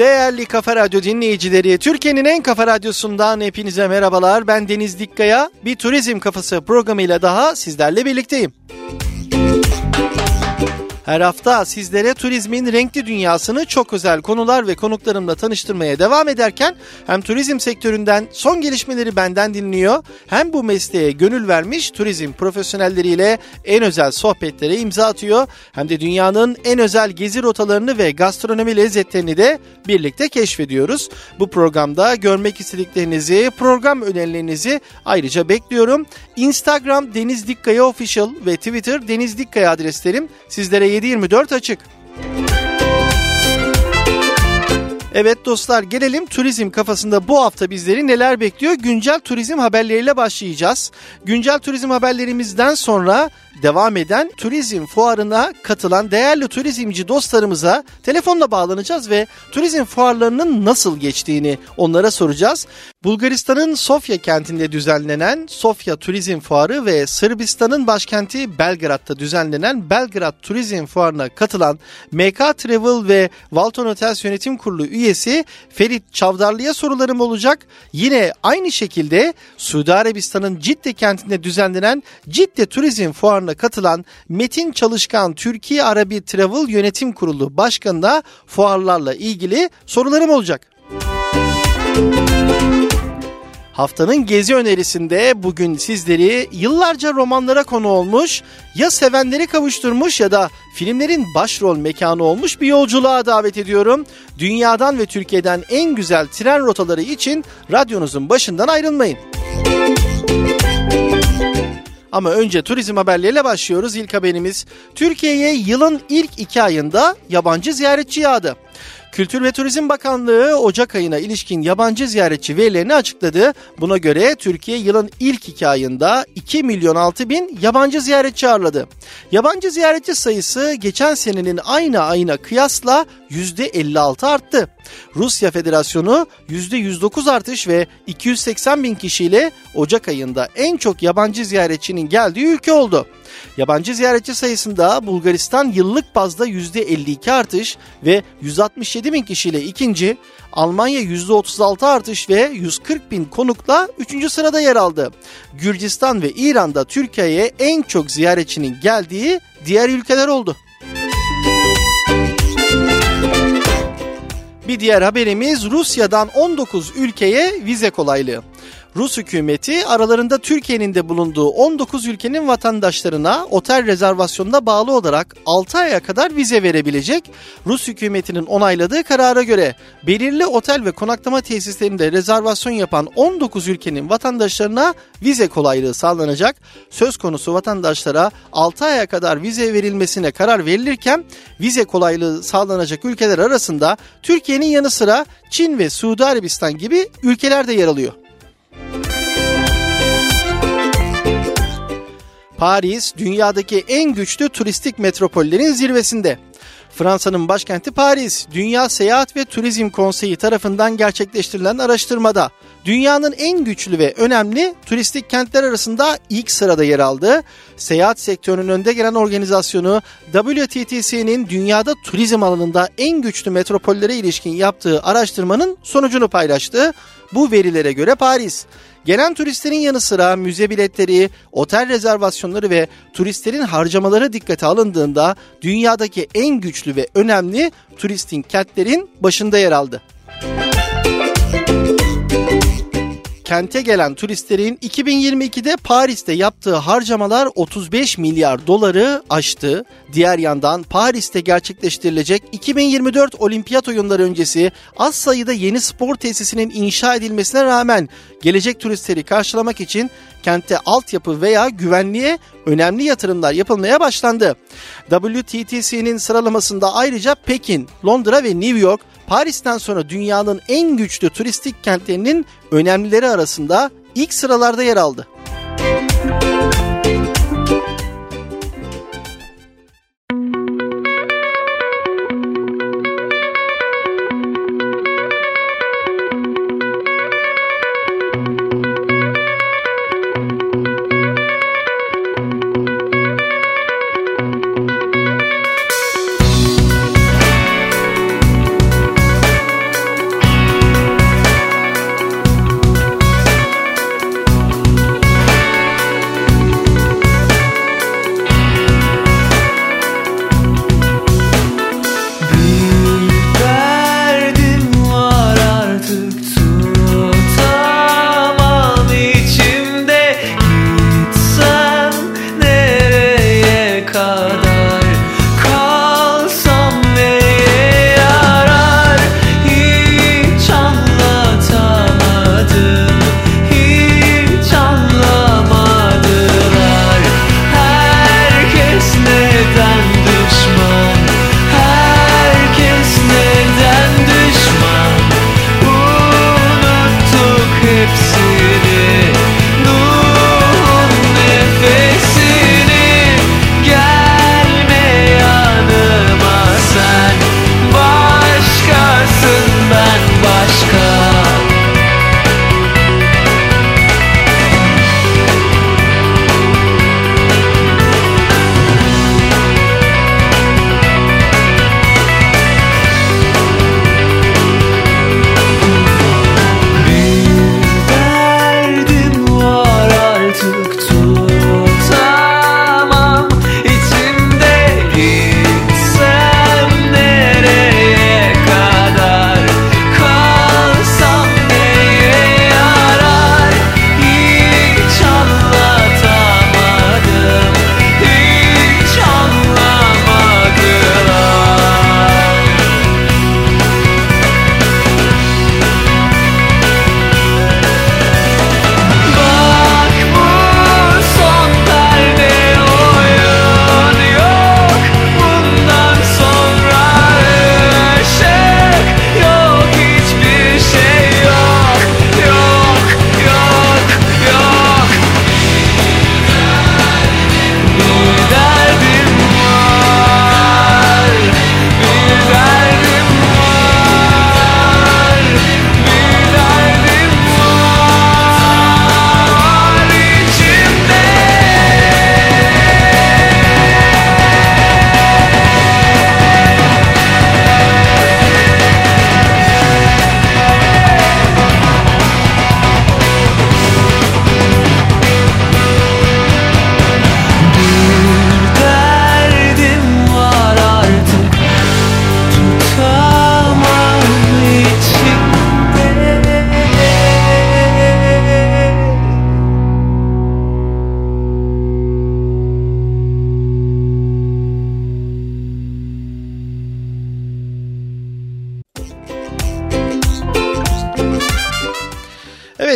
Değerli Kafa Radyo dinleyicileri, Türkiye'nin en kafa radyosundan hepinize merhabalar. Ben Deniz Dikkaya. Bir Turizm Kafası programıyla daha sizlerle birlikteyim. Her hafta sizlere turizmin renkli dünyasını çok özel konular ve konuklarımla tanıştırmaya devam ederken hem turizm sektöründen son gelişmeleri benden dinliyor hem bu mesleğe gönül vermiş turizm profesyonelleriyle en özel sohbetlere imza atıyor hem de dünyanın en özel gezi rotalarını ve gastronomi lezzetlerini de birlikte keşfediyoruz. Bu programda görmek istediklerinizi, program önerilerinizi ayrıca bekliyorum. Instagram Deniz Dikkaya Official ve Twitter Deniz Dikkaya adreslerim sizlere 724 açık. Evet dostlar gelelim turizm kafasında bu hafta bizleri neler bekliyor? Güncel turizm haberleriyle başlayacağız. Güncel turizm haberlerimizden sonra devam eden turizm fuarına katılan değerli turizmci dostlarımıza telefonla bağlanacağız ve turizm fuarlarının nasıl geçtiğini onlara soracağız. Bulgaristan'ın Sofya kentinde düzenlenen Sofya Turizm Fuarı ve Sırbistan'ın başkenti Belgrad'da düzenlenen Belgrad Turizm Fuarı'na katılan MK Travel ve Walton Hotels Yönetim Kurulu üyesi Ferit Çavdarlı'ya sorularım olacak. Yine aynı şekilde Suudi Arabistan'ın Cidde kentinde düzenlenen Cidde Turizm Fuarı'na katılan Metin Çalışkan Türkiye Arabi Travel Yönetim Kurulu Başkanı'na fuarlarla ilgili sorularım olacak. Haftanın gezi önerisinde bugün sizleri yıllarca romanlara konu olmuş, ya sevenleri kavuşturmuş ya da filmlerin başrol mekanı olmuş bir yolculuğa davet ediyorum. Dünyadan ve Türkiye'den en güzel tren rotaları için radyonuzun başından ayrılmayın. Ama önce turizm haberleriyle başlıyoruz. İlk haberimiz Türkiye'ye yılın ilk iki ayında yabancı ziyaretçi yağdı. Kültür ve Turizm Bakanlığı Ocak ayına ilişkin yabancı ziyaretçi verilerini açıkladı. Buna göre Türkiye yılın ilk iki ayında 2 milyon 6 bin yabancı ziyaretçi ağırladı. Yabancı ziyaretçi sayısı geçen senenin aynı ayına kıyasla %56 arttı. Rusya Federasyonu %109 artış ve 280 bin kişiyle Ocak ayında en çok yabancı ziyaretçinin geldiği ülke oldu. Yabancı ziyaretçi sayısında Bulgaristan yıllık bazda %52 artış ve 167 bin kişiyle ikinci, Almanya %36 artış ve 140 bin konukla 3. sırada yer aldı. Gürcistan ve İran'da Türkiye'ye en çok ziyaretçinin geldiği diğer ülkeler oldu. Bir diğer haberimiz Rusya'dan 19 ülkeye vize kolaylığı. Rus hükümeti aralarında Türkiye'nin de bulunduğu 19 ülkenin vatandaşlarına otel rezervasyonuna bağlı olarak 6 aya kadar vize verebilecek. Rus hükümetinin onayladığı karara göre belirli otel ve konaklama tesislerinde rezervasyon yapan 19 ülkenin vatandaşlarına vize kolaylığı sağlanacak. Söz konusu vatandaşlara 6 aya kadar vize verilmesine karar verilirken vize kolaylığı sağlanacak ülkeler arasında Türkiye'nin yanı sıra Çin ve Suudi Arabistan gibi ülkeler de yer alıyor. Paris dünyadaki en güçlü turistik metropollerin zirvesinde. Fransa'nın başkenti Paris, Dünya Seyahat ve Turizm Konseyi tarafından gerçekleştirilen araştırmada dünyanın en güçlü ve önemli turistik kentler arasında ilk sırada yer aldı. Seyahat sektörünün önde gelen organizasyonu WTTC'nin dünyada turizm alanında en güçlü metropollere ilişkin yaptığı araştırmanın sonucunu paylaştı. Bu verilere göre Paris Gelen turistlerin yanı sıra müze biletleri, otel rezervasyonları ve turistlerin harcamaları dikkate alındığında dünyadaki en güçlü ve önemli turistik kentlerin başında yer aldı. Kente gelen turistlerin 2022'de Paris'te yaptığı harcamalar 35 milyar doları aştı. Diğer yandan Paris'te gerçekleştirilecek 2024 Olimpiyat oyunları öncesi az sayıda yeni spor tesisinin inşa edilmesine rağmen gelecek turistleri karşılamak için kentte altyapı veya güvenliğe önemli yatırımlar yapılmaya başlandı. WTTC'nin sıralamasında ayrıca Pekin, Londra ve New York Paris'ten sonra dünyanın en güçlü turistik kentlerinin önemlileri arasında ilk sıralarda yer aldı.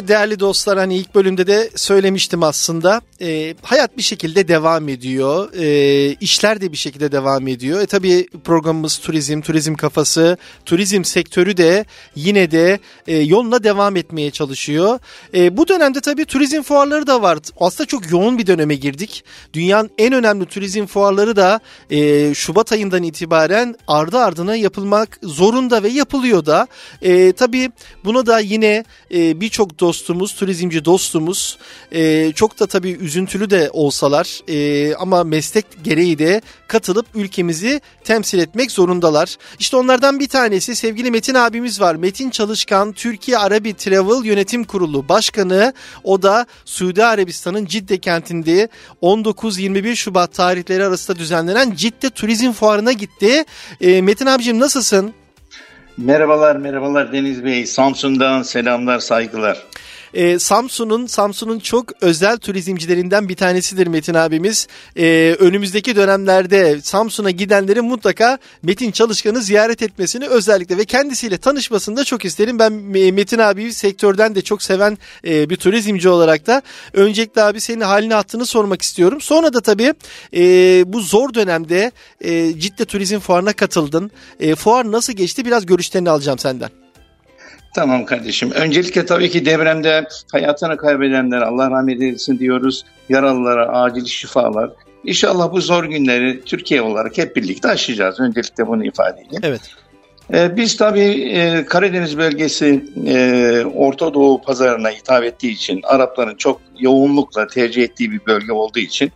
Değerli dostlar hani ilk bölümde de söylemiştim aslında e, hayat bir şekilde devam ediyor e, işler de bir şekilde devam ediyor. E tabi programımız turizm, turizm kafası, turizm sektörü de yine de e, yoluna devam etmeye çalışıyor. E, bu dönemde tabi turizm fuarları da var aslında çok yoğun bir döneme girdik. Dünyanın en önemli turizm fuarları da e, Şubat ayından itibaren ardı ardına yapılmak zorunda ve yapılıyor da. E, tabii buna da yine e, birçok dostumuz, turizmci dostumuz e, çok da tabii üzüntülü de olsalar e, ama meslek gereği de katılıp ülkemizi temsil etmek zorundalar. İşte onlardan bir tanesi sevgili Metin abimiz var. Metin Çalışkan Türkiye Arabi Travel Yönetim Kurulu Başkanı. O da Suudi Arabistan'ın Cidde kentinde 19-21 Şubat tarihleri arasında düzenlenen Cidde Turizm Fuarı'na gitti. E, Metin abicim nasılsın? Merhabalar, merhabalar Deniz Bey. Samsun'dan selamlar, saygılar. E, Samsun'un Samsun'un çok özel turizmcilerinden bir tanesidir Metin abimiz. E, önümüzdeki dönemlerde Samsun'a gidenlerin mutlaka Metin Çalışkan'ı ziyaret etmesini özellikle ve kendisiyle tanışmasını da çok isterim. Ben Metin abiyi sektörden de çok seven e, bir turizmci olarak da öncelikle abi senin halini hattını sormak istiyorum. Sonra da tabii e, bu zor dönemde e, Cidde Turizm Fuarı'na katıldın. E, fuar nasıl geçti biraz görüşlerini alacağım senden. Tamam kardeşim. Öncelikle tabii ki depremde hayatını kaybedenler Allah rahmet eylesin diyoruz. Yaralılara acil şifalar. İnşallah bu zor günleri Türkiye olarak hep birlikte aşacağız. Öncelikle bunu ifade edeyim. Evet. Ee, biz tabii e, Karadeniz bölgesi e, Orta Doğu pazarına hitap ettiği için Arapların çok yoğunlukla tercih ettiği bir bölge olduğu için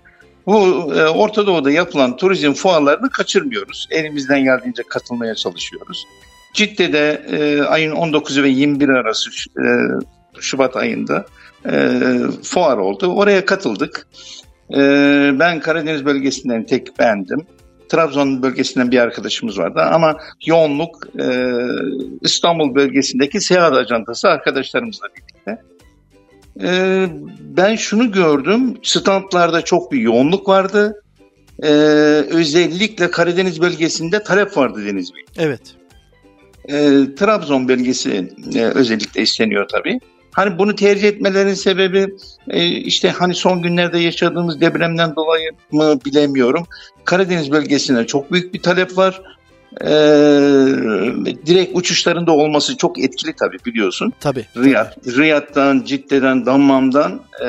bu e, Orta Doğu'da yapılan turizm fuarlarını kaçırmıyoruz. Elimizden geldiğince katılmaya çalışıyoruz. Cidde'de e, ayın 19 ve 21 arası e, Şubat ayında e, fuar oldu. Oraya katıldık. E, ben Karadeniz bölgesinden tek bendim. Trabzon bölgesinden bir arkadaşımız vardı ama yoğunluk e, İstanbul bölgesindeki seyahat ajantası arkadaşlarımızla birlikte. E, ben şunu gördüm, standlarda çok bir yoğunluk vardı. E, özellikle Karadeniz bölgesinde talep vardı Deniz Bey. Evet e, Trabzon bölgesi e, özellikle isteniyor tabii. Hani bunu tercih etmelerinin sebebi e, işte hani son günlerde yaşadığımız depremden dolayı mı bilemiyorum. Karadeniz bölgesine çok büyük bir talep var. E, direkt uçuşlarında olması çok etkili tabii biliyorsun. Tabii. Riyad, Riyad'dan, Cidde'den, Dammam'dan e,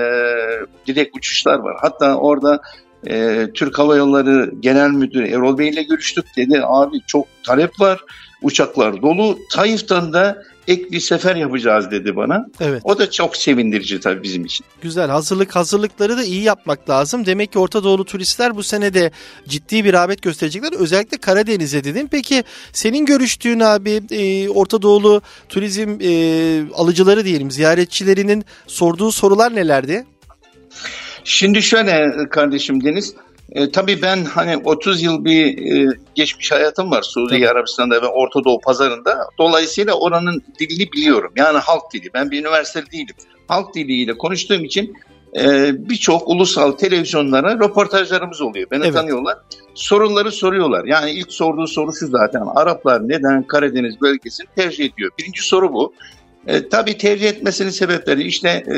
direkt uçuşlar var. Hatta orada e, Türk Hava Yolları Genel Müdürü Erol Bey ile görüştük. Dedi abi çok talep var uçaklar dolu. Taif'ten de ek bir sefer yapacağız dedi bana. Evet. O da çok sevindirici tabii bizim için. Güzel. Hazırlık hazırlıkları da iyi yapmak lazım. Demek ki Orta Doğulu turistler bu sene de ciddi bir rağbet gösterecekler. Özellikle Karadeniz'e dedim. Peki senin görüştüğün abi e, Orta Doğulu turizm e, alıcıları diyelim ziyaretçilerinin sorduğu sorular nelerdi? Şimdi şöyle kardeşim Deniz, e, tabii ben hani 30 yıl bir e, geçmiş hayatım var Suudi tabii. Arabistan'da ve Orta Doğu pazarında. Dolayısıyla oranın dilini biliyorum. Yani halk dili. Ben bir üniversite değilim. Halk diliyle konuştuğum için e, birçok ulusal televizyonlara röportajlarımız oluyor. Beni evet. tanıyorlar. Soruları soruyorlar. Yani ilk sorduğu soru şu zaten. Araplar neden Karadeniz bölgesini tercih ediyor? Birinci soru bu. E, tabii tercih etmesinin sebepleri işte e,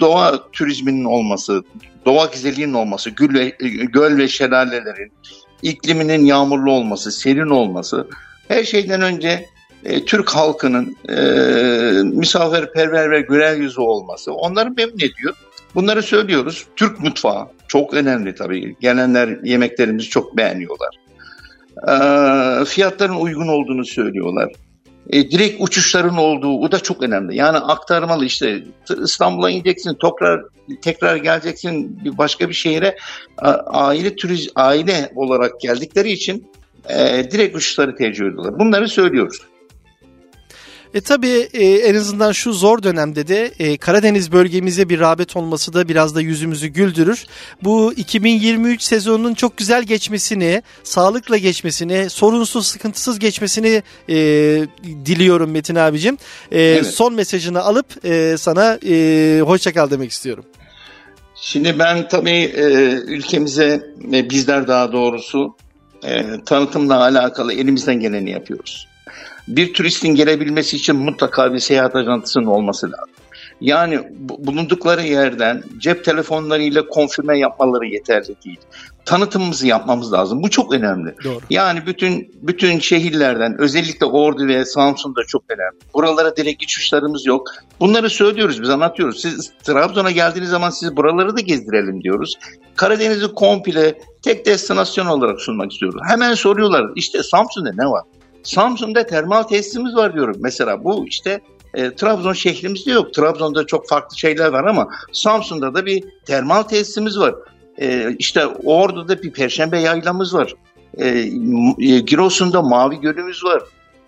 doğa turizminin olması, doğa güzelliğinin olması, gül ve, e, göl ve şelalelerin, ikliminin yağmurlu olması, serin olması, her şeyden önce e, Türk halkının e, misafirperver ve güler yüzü olması onları memnun ediyor. Bunları söylüyoruz. Türk mutfağı çok önemli tabii. Gelenler yemeklerimizi çok beğeniyorlar. E, fiyatların uygun olduğunu söylüyorlar e, direkt uçuşların olduğu o da çok önemli. Yani aktarmalı işte İstanbul'a ineceksin, tekrar tekrar geleceksin bir başka bir şehire aile turiz aile olarak geldikleri için e, direkt uçuşları tercih ediyorlar. Bunları söylüyoruz. E tabii e, en azından şu zor dönemde de e, Karadeniz bölgemize bir rağbet olması da biraz da yüzümüzü güldürür. Bu 2023 sezonunun çok güzel geçmesini, sağlıkla geçmesini, sorunsuz, sıkıntısız geçmesini e, diliyorum Metin abicim. E, evet. Son mesajını alıp e, sana e, hoşçakal demek istiyorum. Şimdi ben tabii e, ülkemize ve bizler daha doğrusu e, tanıtımla alakalı elimizden geleni yapıyoruz bir turistin gelebilmesi için mutlaka bir seyahat ajantısının olması lazım. Yani bulundukları yerden cep telefonlarıyla konfirme yapmaları yeterli değil. Tanıtımımızı yapmamız lazım. Bu çok önemli. Doğru. Yani bütün bütün şehirlerden özellikle Ordu ve Samsun'da çok önemli. Buralara direkt geçiş uçuşlarımız yok. Bunları söylüyoruz biz anlatıyoruz. Siz Trabzon'a geldiğiniz zaman siz buraları da gezdirelim diyoruz. Karadeniz'i komple tek destinasyon olarak sunmak istiyoruz. Hemen soruyorlar işte Samsun'da ne var? Samsun'da termal tesisimiz var diyorum. Mesela bu işte e, Trabzon şehrimizde yok. Trabzon'da çok farklı şeyler var ama Samsun'da da bir termal tesisimiz var. E, işte Ordu'da bir Perşembe yaylamız var. E, e, Giresun'da Mavi Gölümüz var.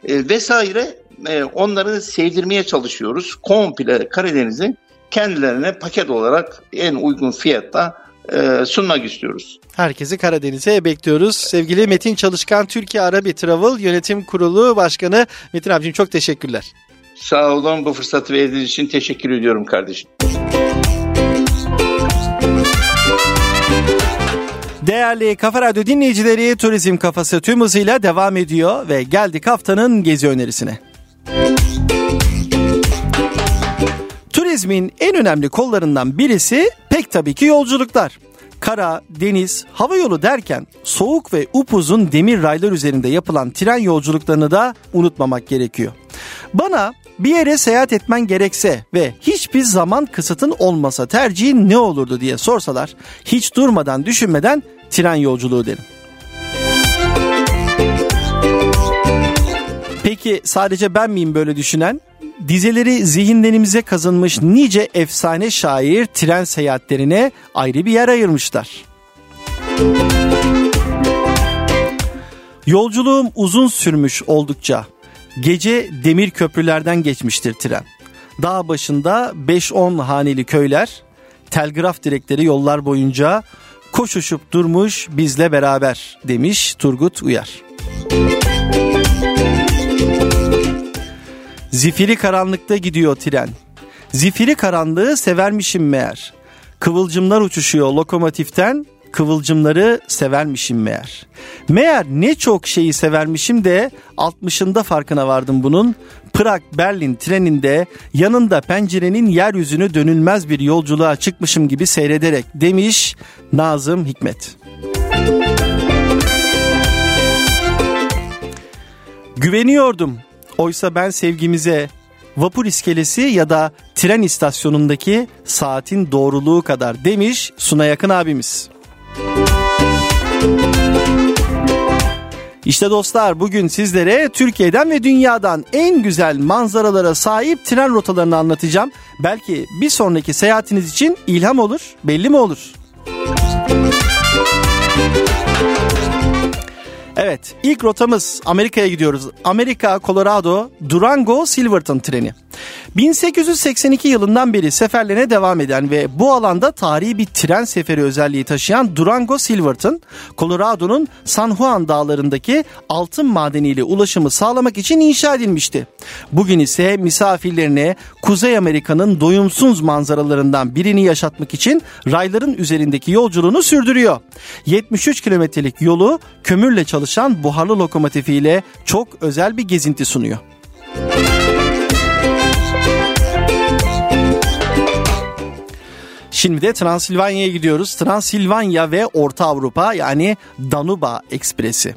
E, vesaire e, onları sevdirmeye çalışıyoruz. Komple Karadeniz'i kendilerine paket olarak en uygun fiyatta sunmak istiyoruz. Herkesi Karadeniz'e bekliyoruz. Sevgili Metin Çalışkan Türkiye Arabi Travel Yönetim Kurulu Başkanı Metin abicim çok teşekkürler. Sağ olun bu fırsatı verdiğiniz için teşekkür ediyorum kardeşim. Değerli Kafa Radyo dinleyicileri Turizm Kafası tüm hızıyla devam ediyor ve geldik haftanın gezi önerisine. Turizmin en önemli kollarından birisi pek tabii ki yolculuklar. Kara, deniz, hava yolu derken soğuk ve upuzun demir raylar üzerinde yapılan tren yolculuklarını da unutmamak gerekiyor. Bana bir yere seyahat etmen gerekse ve hiçbir zaman kısıtın olmasa tercihin ne olurdu diye sorsalar hiç durmadan düşünmeden tren yolculuğu derim. Peki sadece ben miyim böyle düşünen? Dizeleri zihinlerimize kazınmış nice efsane şair tren seyahatlerine ayrı bir yer ayırmışlar. Yolculuğum uzun sürmüş oldukça. Gece demir köprülerden geçmiştir tren. Dağ başında 5-10 haneli köyler, telgraf direkleri yollar boyunca koşuşup durmuş bizle beraber demiş Turgut Uyar. Zifiri karanlıkta gidiyor tren. Zifiri karanlığı severmişim meğer. Kıvılcımlar uçuşuyor lokomotiften, kıvılcımları severmişim meğer. Meğer ne çok şeyi severmişim de 60'ında farkına vardım bunun. Prag Berlin treninde yanında pencerenin yeryüzünü dönülmez bir yolculuğa çıkmışım gibi seyrederek demiş Nazım Hikmet. Güveniyordum. Oysa ben sevgimize vapur iskelesi ya da tren istasyonundaki saatin doğruluğu kadar demiş Suna Yakın abimiz. İşte dostlar bugün sizlere Türkiye'den ve dünyadan en güzel manzaralara sahip tren rotalarını anlatacağım. Belki bir sonraki seyahatiniz için ilham olur, belli mi olur? Evet, ilk rotamız Amerika'ya gidiyoruz. Amerika, Colorado, Durango, Silverton treni. 1882 yılından beri seferlerine devam eden ve bu alanda tarihi bir tren seferi özelliği taşıyan Durango Silverton, Colorado'nun San Juan dağlarındaki altın madeniyle ulaşımı sağlamak için inşa edilmişti. Bugün ise misafirlerine Kuzey Amerika'nın doyumsuz manzaralarından birini yaşatmak için rayların üzerindeki yolculuğunu sürdürüyor. 73 kilometrelik yolu kömürle çalışan buharlı lokomotifiyle çok özel bir gezinti sunuyor. Şimdi de Transilvanya'ya gidiyoruz. Transilvanya ve Orta Avrupa yani Danuba Ekspresi.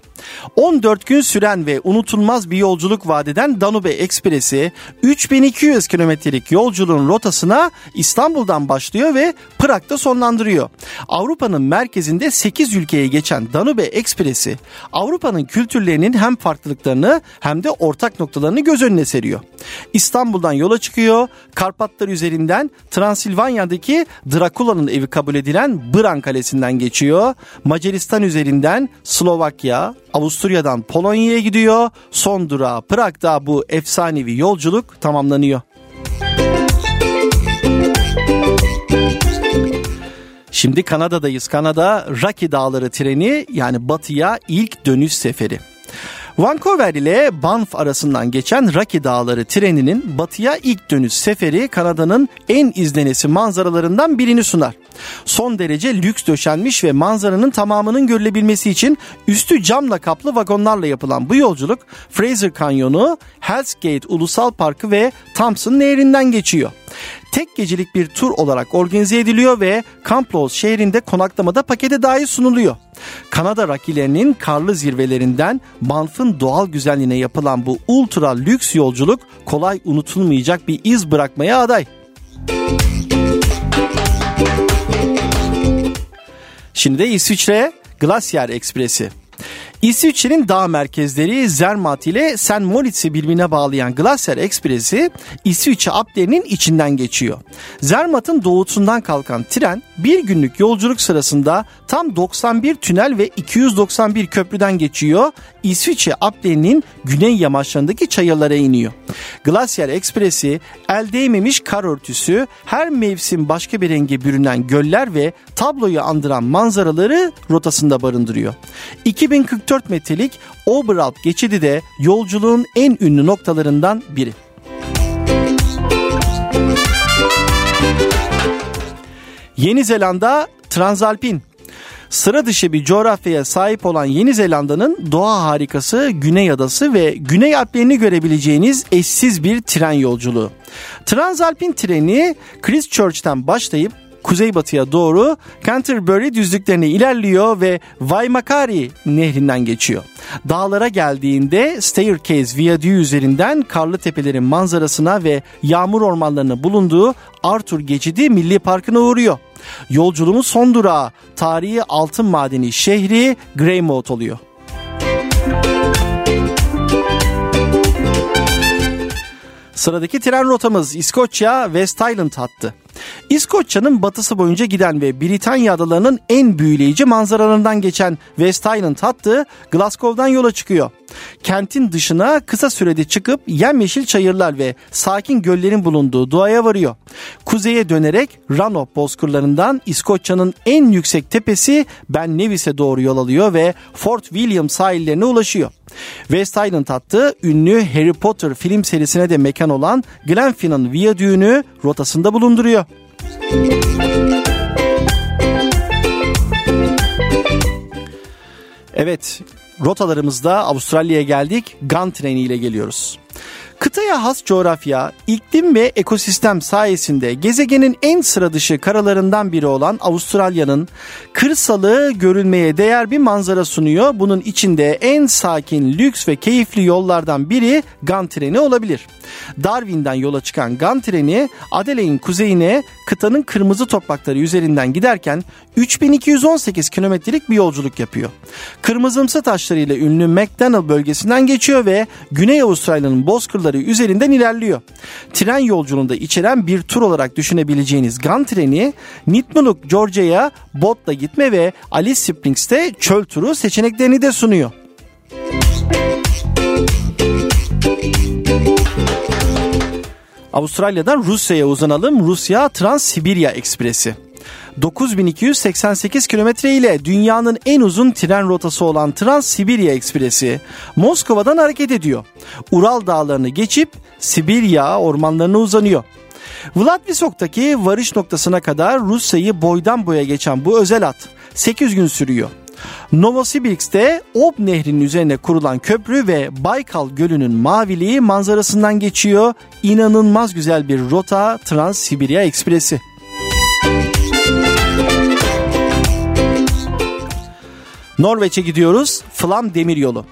14 gün süren ve unutulmaz bir yolculuk vadeden Danube Ekspresi 3200 kilometrelik yolculuğun rotasına İstanbul'dan başlıyor ve Prag'da sonlandırıyor. Avrupa'nın merkezinde 8 ülkeye geçen Danube Ekspresi Avrupa'nın kültürlerinin hem farklılıklarını hem de ortak noktalarını göz önüne seriyor. İstanbul'dan yola çıkıyor, Karpatlar üzerinden Transilvanya'daki Drakula'nın evi kabul edilen Bran Kalesi'nden geçiyor. Macaristan üzerinden Slovakya, Avusturya'dan Polonya'ya gidiyor. Son durağı Prag'da bu efsanevi yolculuk tamamlanıyor. Şimdi Kanada'dayız. Kanada Rocky Dağları treni yani batıya ilk dönüş seferi. Vancouver ile Banff arasından geçen Rocky Dağları treninin batıya ilk dönüş seferi Kanada'nın en izlenesi manzaralarından birini sunar. Son derece lüks döşenmiş ve manzaranın tamamının görülebilmesi için üstü camla kaplı vagonlarla yapılan bu yolculuk Fraser Kanyonu, Hell's Gate Ulusal Parkı ve Thompson Nehri'nden geçiyor. Tek gecelik bir tur olarak organize ediliyor ve Camplos şehrinde konaklamada pakete dahi sunuluyor. Kanada rakilerinin karlı zirvelerinden Banff'ın doğal güzelliğine yapılan bu ultra lüks yolculuk kolay unutulmayacak bir iz bırakmaya aday. Şimdi de İsviçre Glacier Ekspresi. İsviçre'nin dağ merkezleri Zermatt ile St. Moritz'i birbirine bağlayan Glacier Ekspresi İsviçre Alplerinin içinden geçiyor. Zermatt'ın doğusundan kalkan tren bir günlük yolculuk sırasında tam 91 tünel ve 291 köprüden geçiyor. İsviçre Alplerinin güney yamaçlarındaki çayırlara iniyor. Glacier Ekspresi el değmemiş kar örtüsü, her mevsim başka bir renge bürünen göller ve tabloyu andıran manzaraları rotasında barındırıyor. 2044 metrelik Oberalp geçidi de yolculuğun en ünlü noktalarından biri. Yeni Zelanda Transalpin Sıra dışı bir coğrafyaya sahip olan Yeni Zelanda'nın doğa harikası Güney Adası ve Güney Alplerini görebileceğiniz eşsiz bir tren yolculuğu. Transalpin treni Christchurch'tan başlayıp kuzeybatıya doğru Canterbury düzlüklerine ilerliyor ve Waimakari nehrinden geçiyor. Dağlara geldiğinde Staircase Viyadüğü üzerinden karlı tepelerin manzarasına ve yağmur ormanlarının bulunduğu Arthur Geçidi Milli Parkı'na uğruyor. Yolculuğumuz son durağı tarihi altın madeni şehri Greymouth oluyor. Sıradaki tren rotamız İskoçya West Island hattı. İskoçya'nın batısı boyunca giden ve Britanya adalarının en büyüleyici manzaralarından geçen West Island hattı Glasgow'dan yola çıkıyor. Kentin dışına kısa sürede çıkıp yemyeşil çayırlar ve sakin göllerin bulunduğu doğaya varıyor. Kuzeye dönerek Ranop bozkırlarından İskoçya'nın en yüksek tepesi Ben Nevis'e doğru yol alıyor ve Fort William sahillerine ulaşıyor. West Island hattı ünlü Harry Potter film serisine de mekan olan Glenfinnan Viyadüğü'nü rotasında bulunduruyor. Evet, rotalarımızda Avustralya'ya geldik. Gun treniyle geliyoruz. Kıtaya has coğrafya, iklim ve ekosistem sayesinde gezegenin en sıra dışı karalarından biri olan Avustralya'nın kırsalı görülmeye değer bir manzara sunuyor. Bunun içinde en sakin, lüks ve keyifli yollardan biri Gun treni olabilir. Darwin'den yola çıkan Gun treni Adelaide'in kuzeyine kıtanın kırmızı toprakları üzerinden giderken 3218 kilometrelik bir yolculuk yapıyor. Kırmızımsı taşlarıyla ünlü McDonnell bölgesinden geçiyor ve Güney Avustralya'nın bozkırları üzerinden ilerliyor. Tren yolculuğunda içeren bir tur olarak düşünebileceğiniz Gun treni Nitmiluk, Georgia'ya botla gitme ve Alice Springs'te çöl turu seçeneklerini de sunuyor. Avustralya'dan Rusya'ya uzanalım. Rusya Trans-Sibirya Ekspresi. 9288 kilometre ile dünyanın en uzun tren rotası olan Trans-Sibirya Ekspresi Moskova'dan hareket ediyor. Ural dağlarını geçip Sibirya ormanlarına uzanıyor. Vladivostok'taki varış noktasına kadar Rusya'yı boydan boya geçen bu özel hat 8 gün sürüyor. Novosibirsk'te Ob Nehri'nin üzerine kurulan köprü ve Baykal Gölü'nün maviliği manzarasından geçiyor. İnanılmaz güzel bir rota Trans-Sibirya Ekspresi. Norveç'e gidiyoruz. Flam Demiryolu.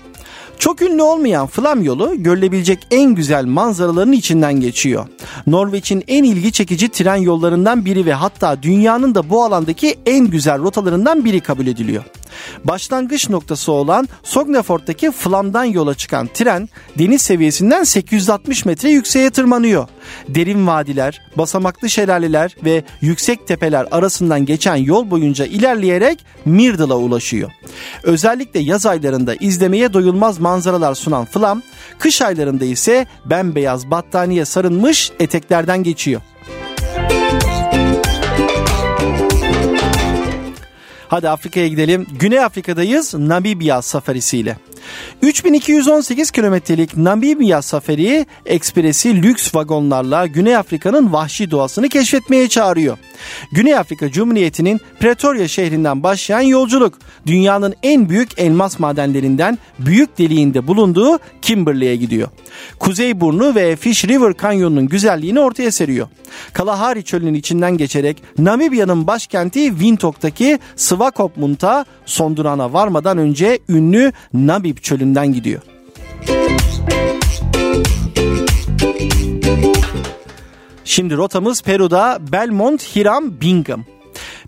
Çok ünlü olmayan Flam yolu görülebilecek en güzel manzaraların içinden geçiyor. Norveç'in en ilgi çekici tren yollarından biri ve hatta dünyanın da bu alandaki en güzel rotalarından biri kabul ediliyor. Başlangıç noktası olan Sognefort'taki Flam'dan yola çıkan tren deniz seviyesinden 860 metre yükseğe tırmanıyor. Derin vadiler, basamaklı şelaleler ve yüksek tepeler arasından geçen yol boyunca ilerleyerek Mirdal'a ulaşıyor. Özellikle yaz aylarında izlemeye doyulmaz manzaralar sunan Flam, kış aylarında ise bembeyaz battaniye sarılmış eteklerden geçiyor. Hadi Afrika'ya gidelim. Güney Afrika'dayız Namibya safarisiyle. 3218 kilometrelik Namibya Safari Ekspresi lüks vagonlarla Güney Afrika'nın vahşi doğasını keşfetmeye çağırıyor. Güney Afrika Cumhuriyeti'nin Pretoria şehrinden başlayan yolculuk dünyanın en büyük elmas madenlerinden büyük deliğinde bulunduğu Kimberley'e gidiyor. Kuzey Burnu ve Fish River Kanyonunun güzelliğini ortaya seriyor. Kalahari çölünün içinden geçerek Namibya'nın başkenti Windhoek'taki Swakopmund'a Sondurana varmadan önce ünlü Namib çölünden gidiyor. Şimdi rotamız Peru'da Belmont Hiram Bingham.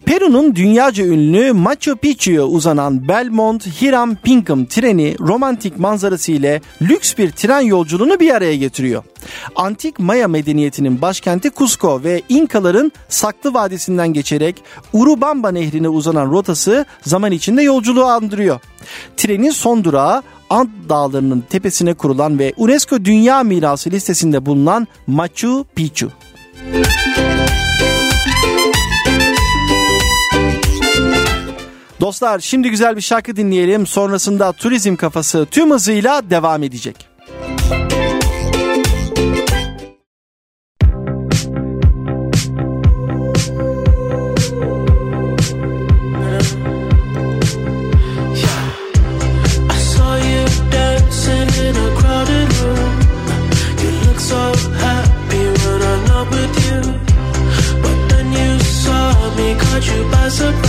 Peru'nun dünyaca ünlü Machu Picchu'ya uzanan Belmont Hiram Bingham treni romantik manzarası ile lüks bir tren yolculuğunu bir araya getiriyor. Antik Maya medeniyetinin başkenti Cusco ve İnkaların Saklı Vadisi'nden geçerek Urubamba nehrine uzanan rotası zaman içinde yolculuğu andırıyor. Trenin son durağı Ant dağlarının tepesine kurulan ve UNESCO Dünya Mirası listesinde bulunan Machu Picchu. Dostlar şimdi güzel bir şarkı dinleyelim. Sonrasında turizm kafası tüm hızıyla devam edecek. single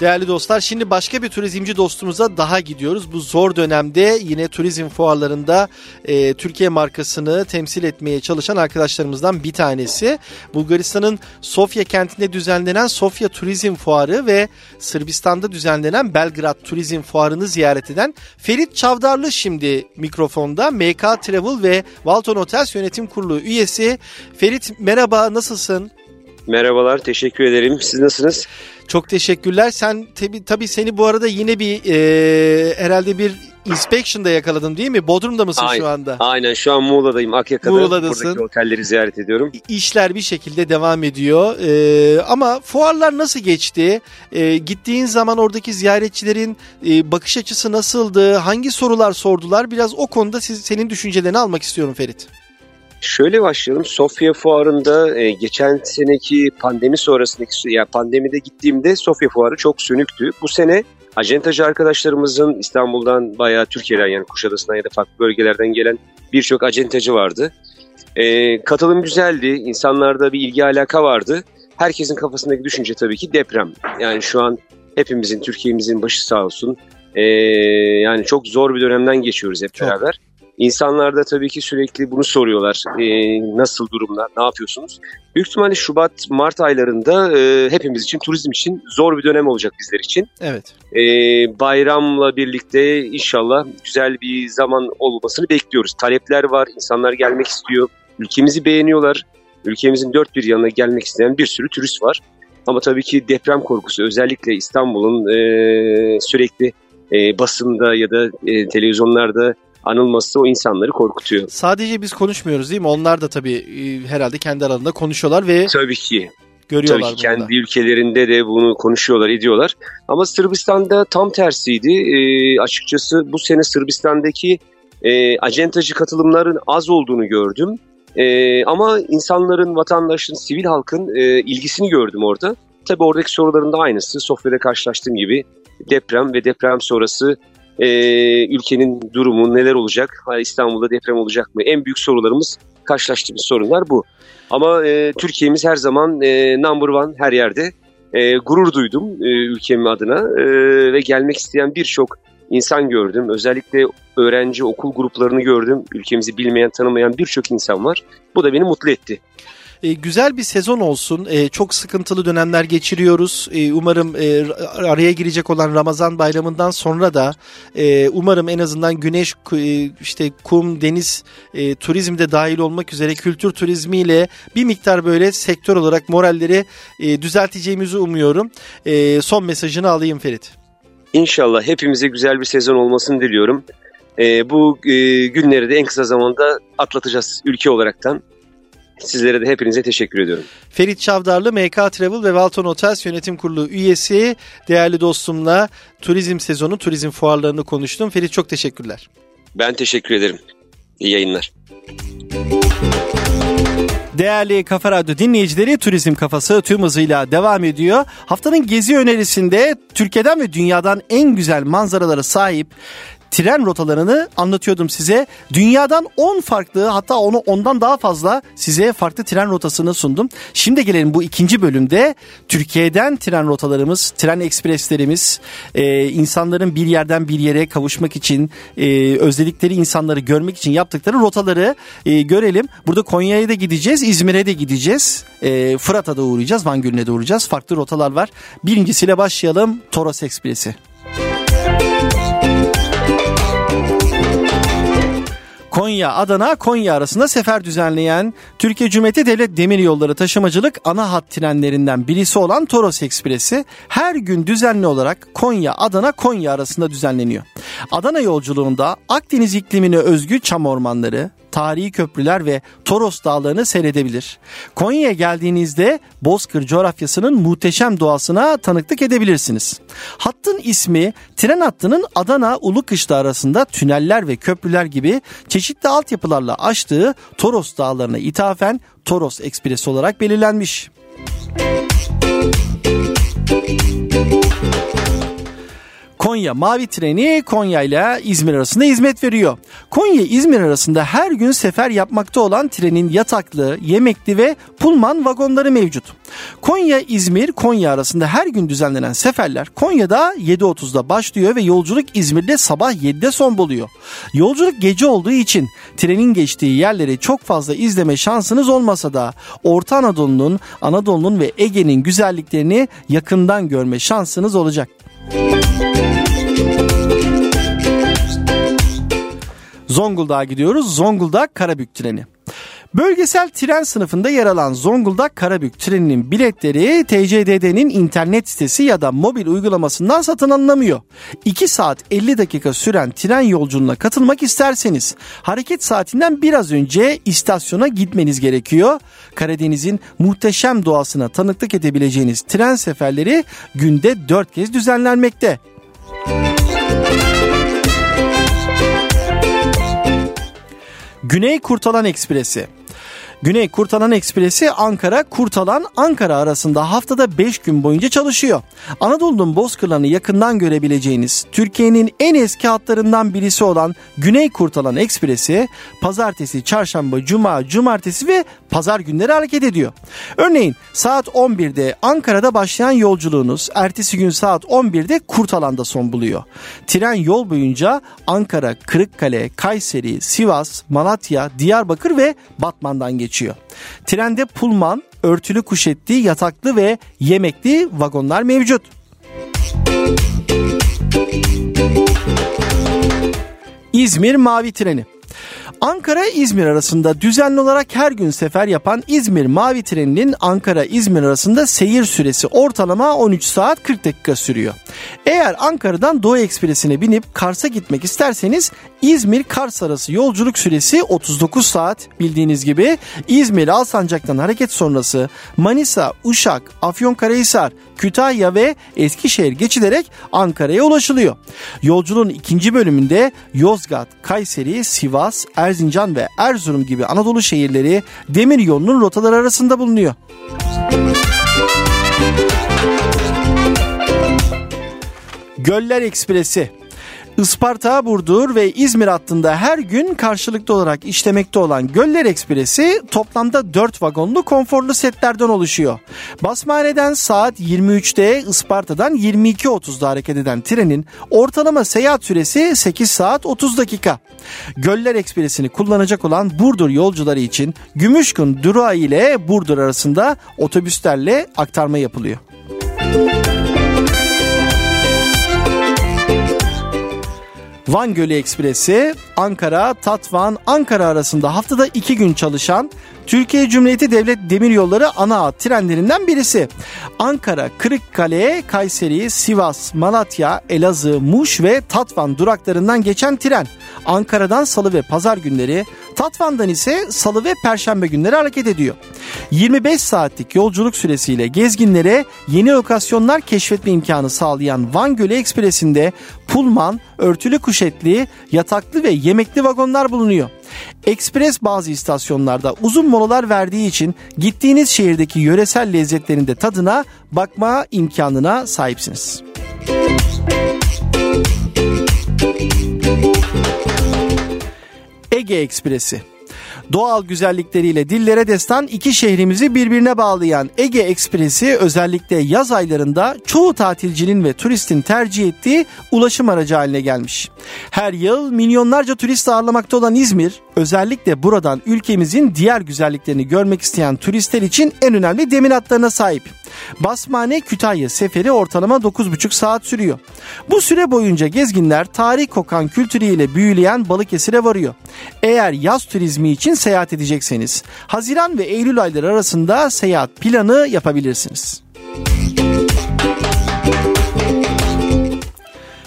Değerli dostlar şimdi başka bir turizmci dostumuza daha gidiyoruz. Bu zor dönemde yine turizm fuarlarında e, Türkiye markasını temsil etmeye çalışan arkadaşlarımızdan bir tanesi. Bulgaristan'ın Sofya kentinde düzenlenen Sofya Turizm Fuarı ve Sırbistan'da düzenlenen Belgrad Turizm Fuarı'nı ziyaret eden Ferit Çavdarlı şimdi mikrofonda. MK Travel ve Walton Hotels Yönetim Kurulu üyesi. Ferit merhaba nasılsın? Merhabalar, teşekkür ederim. Siz nasılsınız? Çok teşekkürler. Sen tabi tabii seni bu arada yine bir e, herhalde bir inspection'da yakaladım değil mi? Bodrum'da mısın aynen, şu anda? Aynen şu an Muğla'dayım. Akyaka'da. Muğla'dasın. Buradaki otelleri ziyaret ediyorum. İşler bir şekilde devam ediyor. E, ama fuarlar nasıl geçti? E, gittiğin zaman oradaki ziyaretçilerin e, bakış açısı nasıldı? Hangi sorular sordular? Biraz o konuda siz, senin düşüncelerini almak istiyorum Ferit. Şöyle başlayalım. Sofya Fuarı'nda e, geçen seneki pandemi sonrasındaki yani pandemide gittiğimde Sofya Fuarı çok sönüktü. Bu sene acentacı arkadaşlarımızın İstanbul'dan bayağı Türkiye'den yani Kuşadası'ndan ya da farklı bölgelerden gelen birçok acentacı vardı. E, katılım güzeldi. İnsanlarda bir ilgi alaka vardı. Herkesin kafasındaki düşünce tabii ki deprem. Yani şu an hepimizin, Türkiye'mizin başı sağ olsun. E, yani çok zor bir dönemden geçiyoruz hep Çok. beraber. İnsanlar da tabii ki sürekli bunu soruyorlar. E, nasıl durumlar, ne yapıyorsunuz? Büyük ihtimalle Şubat, Mart aylarında e, hepimiz için, turizm için zor bir dönem olacak bizler için. Evet. E, bayramla birlikte inşallah güzel bir zaman olmasını bekliyoruz. Talepler var, insanlar gelmek istiyor. Ülkemizi beğeniyorlar. Ülkemizin dört bir yanına gelmek isteyen bir sürü turist var. Ama tabii ki deprem korkusu özellikle İstanbul'un e, sürekli e, basında ya da e, televizyonlarda anılması o insanları korkutuyor. Sadece biz konuşmuyoruz değil mi? Onlar da tabii e, herhalde kendi aralarında konuşuyorlar ve Tabii ki. görüyorlar Tabii ki kendi ülkelerinde de bunu konuşuyorlar, ediyorlar. Ama Sırbistan'da tam tersiydi. E, açıkçası bu sene Sırbistan'daki e, acentacı katılımların az olduğunu gördüm. E, ama insanların, vatandaşın, sivil halkın e, ilgisini gördüm orada. Tabii oradaki soruların da aynısı. Sofya'da karşılaştığım gibi deprem ve deprem sonrası e, ülkenin durumu neler olacak? İstanbul'da deprem olacak mı? En büyük sorularımız, karşılaştığımız sorunlar bu. Ama e, Türkiye'miz her zaman e, number one her yerde. E, gurur duydum e, ülkemin adına e, ve gelmek isteyen birçok insan gördüm. Özellikle öğrenci okul gruplarını gördüm. Ülkemizi bilmeyen, tanımayan birçok insan var. Bu da beni mutlu etti. E, güzel bir sezon olsun. E, çok sıkıntılı dönemler geçiriyoruz. E, umarım e, araya girecek olan Ramazan bayramından sonra da e, umarım en azından güneş, e, işte kum, deniz e, turizmi de dahil olmak üzere kültür turizmiyle bir miktar böyle sektör olarak moralleri e, düzelteceğimizi umuyorum. E, son mesajını alayım Ferit. İnşallah hepimize güzel bir sezon olmasını diliyorum. E, bu e, günleri de en kısa zamanda atlatacağız ülke olaraktan. Sizlere de hepinize teşekkür ediyorum. Ferit Çavdarlı MK Travel ve Walton Hotels Yönetim Kurulu üyesi değerli dostumla turizm sezonu, turizm fuarlarını konuştum. Ferit çok teşekkürler. Ben teşekkür ederim. İyi yayınlar. Değerli Kafa Radyo dinleyicileri Turizm Kafası tüm hızıyla devam ediyor. Haftanın gezi önerisinde Türkiye'den ve dünyadan en güzel manzaralara sahip tren rotalarını anlatıyordum size. Dünyadan 10 farklı hatta onu ondan daha fazla size farklı tren rotasını sundum. Şimdi gelelim bu ikinci bölümde Türkiye'den tren rotalarımız, tren ekspreslerimiz, e, insanların bir yerden bir yere kavuşmak için, e, özledikleri insanları görmek için yaptıkları rotaları e, görelim. Burada Konya'ya da gideceğiz, İzmir'e de gideceğiz, e, Fırat'a da uğrayacağız, Van Gölü'ne de uğrayacağız. Farklı rotalar var. Birincisiyle başlayalım Toros Ekspresi. Konya, Adana, Konya arasında sefer düzenleyen Türkiye Cumhuriyeti Devlet Demiryolları Taşımacılık ana hat trenlerinden birisi olan Toros Ekspresi her gün düzenli olarak Konya, Adana, Konya arasında düzenleniyor. Adana yolculuğunda Akdeniz iklimine özgü çam ormanları, tarihi köprüler ve Toros dağlarını seyredebilir. Konya'ya geldiğinizde Bozkır coğrafyasının muhteşem doğasına tanıklık edebilirsiniz. Hattın ismi tren hattının Adana Ulukışla arasında tüneller ve köprüler gibi çeşitli altyapılarla açtığı Toros dağlarına ithafen Toros Ekspresi olarak belirlenmiş. Konya Mavi Treni Konya ile İzmir arasında hizmet veriyor. Konya İzmir arasında her gün sefer yapmakta olan trenin yataklı, yemekli ve pulman vagonları mevcut. Konya İzmir Konya arasında her gün düzenlenen seferler Konya'da 7.30'da başlıyor ve yolculuk İzmir'de sabah 7'de son buluyor. Yolculuk gece olduğu için trenin geçtiği yerleri çok fazla izleme şansınız olmasa da Orta Anadolu'nun, Anadolu'nun ve Ege'nin güzelliklerini yakından görme şansınız olacak. Zonguldak'a gidiyoruz. Zonguldak Karabük treni. Bölgesel tren sınıfında yer alan Zonguldak Karabük treninin biletleri TCDD'nin internet sitesi ya da mobil uygulamasından satın alınamıyor. 2 saat 50 dakika süren tren yolculuğuna katılmak isterseniz hareket saatinden biraz önce istasyona gitmeniz gerekiyor. Karadeniz'in muhteşem doğasına tanıklık edebileceğiniz tren seferleri günde 4 kez düzenlenmekte. Güney Kurtalan Ekspresi Güney Kurtalan Ekspresi Ankara Kurtalan Ankara arasında haftada 5 gün boyunca çalışıyor. Anadolu'nun bozkırlarını yakından görebileceğiniz Türkiye'nin en eski hatlarından birisi olan Güney Kurtalan Ekspresi pazartesi, çarşamba, cuma, cumartesi ve pazar günleri hareket ediyor. Örneğin saat 11'de Ankara'da başlayan yolculuğunuz ertesi gün saat 11'de Kurtalan'da son buluyor. Tren yol boyunca Ankara, Kırıkkale, Kayseri, Sivas, Malatya, Diyarbakır ve Batman'dan geçiyor geçiyor. Trende pulman, örtülü kuşetli, yataklı ve yemekli vagonlar mevcut. İzmir Mavi Treni Ankara-İzmir arasında düzenli olarak her gün sefer yapan İzmir Mavi Treni'nin Ankara-İzmir arasında seyir süresi ortalama 13 saat 40 dakika sürüyor. Eğer Ankara'dan Doğu Ekspresi'ne binip Kars'a gitmek isterseniz İzmir-Kars arası yolculuk süresi 39 saat bildiğiniz gibi İzmir Alsancak'tan hareket sonrası Manisa, Uşak, Afyonkarahisar, Kütahya ve Eskişehir geçilerek Ankara'ya ulaşılıyor. Yolculuğun ikinci bölümünde Yozgat, Kayseri, Sivas, Erzincan ve Erzurum gibi Anadolu şehirleri demir yolunun rotaları arasında bulunuyor. Göller Ekspresi Isparta, Burdur ve İzmir hattında her gün karşılıklı olarak işlemekte olan Göller Ekspresi toplamda 4 vagonlu konforlu setlerden oluşuyor. Basmane'den saat 23'te Isparta'dan 22.30'da hareket eden trenin ortalama seyahat süresi 8 saat 30 dakika. Göller Ekspresi'ni kullanacak olan Burdur yolcuları için Gümüşkun durağı ile Burdur arasında otobüslerle aktarma yapılıyor. Van Gölü Ekspresi Ankara, Tatvan, Ankara arasında haftada iki gün çalışan Türkiye Cumhuriyeti Devlet Demiryolları ana hat trenlerinden birisi. Ankara, Kırıkkale, Kayseri, Sivas, Malatya, Elazığ, Muş ve Tatvan duraklarından geçen tren. Ankara'dan salı ve pazar günleri, Tatvan'dan ise salı ve perşembe günleri hareket ediyor. 25 saatlik yolculuk süresiyle gezginlere yeni lokasyonlar keşfetme imkanı sağlayan Van Gölü Ekspresi'nde pulman, örtülü kuşetli, yataklı ve yemekli vagonlar bulunuyor. Ekspres bazı istasyonlarda uzun molalar verdiği için gittiğiniz şehirdeki yöresel lezzetlerin de tadına bakma imkanına sahipsiniz. Ege Ekspresi Doğal güzellikleriyle dillere destan iki şehrimizi birbirine bağlayan Ege Ekspresi özellikle yaz aylarında çoğu tatilcinin ve turistin tercih ettiği ulaşım aracı haline gelmiş. Her yıl milyonlarca turist ağırlamakta olan İzmir özellikle buradan ülkemizin diğer güzelliklerini görmek isteyen turistler için en önemli demir hatlarına sahip. Basmane Kütahya seferi ortalama 9,5 saat sürüyor. Bu süre boyunca gezginler tarih kokan kültürüyle büyüleyen Balıkesir'e varıyor. Eğer yaz turizmi için seyahat edecekseniz Haziran ve Eylül ayları arasında seyahat planı yapabilirsiniz.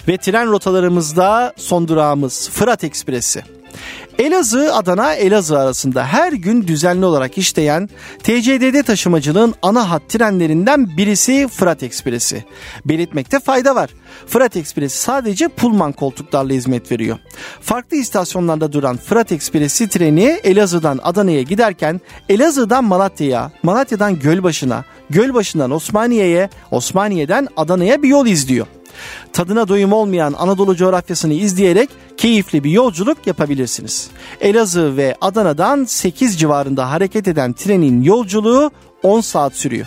Ve tren rotalarımızda son durağımız Fırat Ekspresi. Elazığ Adana Elazığ arasında her gün düzenli olarak işleyen TCDD taşımacılığın ana hat trenlerinden birisi Fırat Ekspresi. Belirtmekte fayda var. Fırat Ekspresi sadece Pullman koltuklarla hizmet veriyor. Farklı istasyonlarda duran Fırat Ekspresi treni Elazığ'dan Adana'ya giderken Elazığ'dan Malatya'ya, Malatya'dan Gölbaşı'na, Gölbaşı'ndan Osmaniye'ye, Osmaniye'den Adana'ya bir yol izliyor. Tadına doyum olmayan Anadolu coğrafyasını izleyerek keyifli bir yolculuk yapabilirsiniz. Elazığ ve Adana'dan 8 civarında hareket eden trenin yolculuğu 10 saat sürüyor.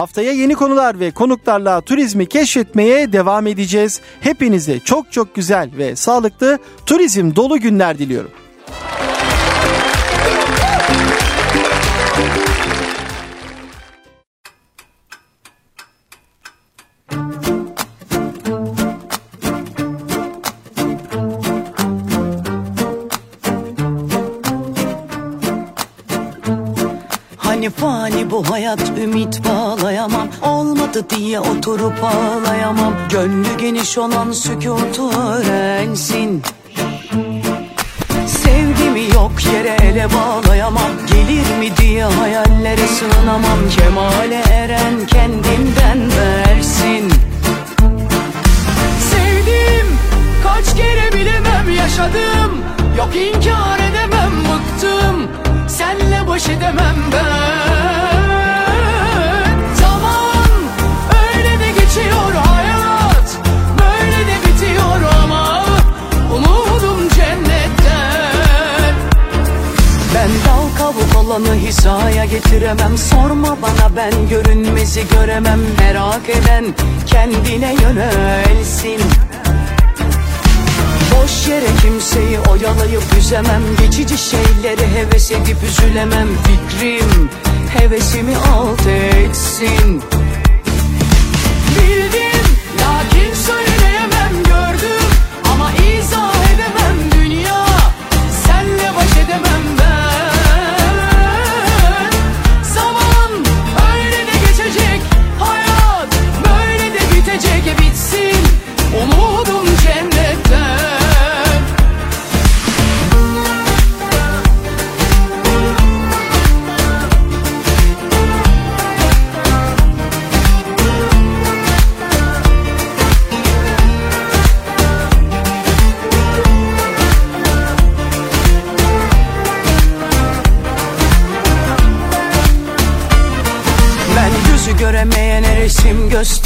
Haftaya yeni konular ve konuklarla turizmi keşfetmeye devam edeceğiz. Hepinize çok çok güzel ve sağlıklı turizm dolu günler diliyorum. Hani fani bu hayat ümit bağlayamam Olmadı diye oturup ağlayamam. Gönlü geniş olan sükutu öğrensin. Sevgimi yok yere ele bağlayamam. Gelir mi diye hayallere sığınamam. Kemale eren kendinden versin. Sevdim kaç kere bilemem yaşadım. Yok inkar edemem bıktım. Senle baş edemem ben Ben dal kavuk olanı hizaya getiremem. Sorma bana ben görünmezi göremem. Merak eden kendine yönelsin. Boş yere kimseyi oyalayıp üzemem. Geçici şeyleri heves edip üzülemem. Fikrim hevesimi alt etsin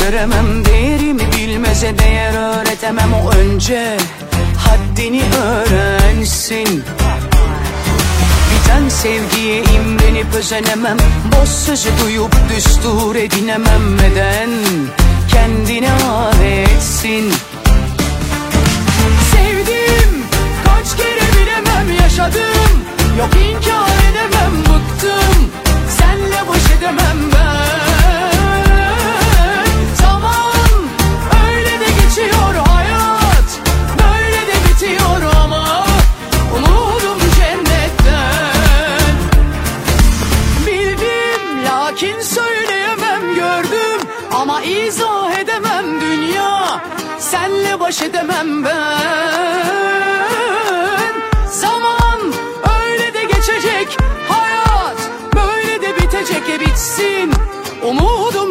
gösteremem Değerimi bilmeze değer öğretemem. O önce haddini öğrensin. Biten sevgiye imrenip özenemem. Boş sözü duyup düstur edinemem. Neden? Kendine aletsin. Sevdim kaç kere bilemem yaşadım. Yok inkar edemem bıktım. Senle baş edemem ben baş edemem ben. Zaman öyle de geçecek Hayat böyle de bitecek. E bitsin Umudum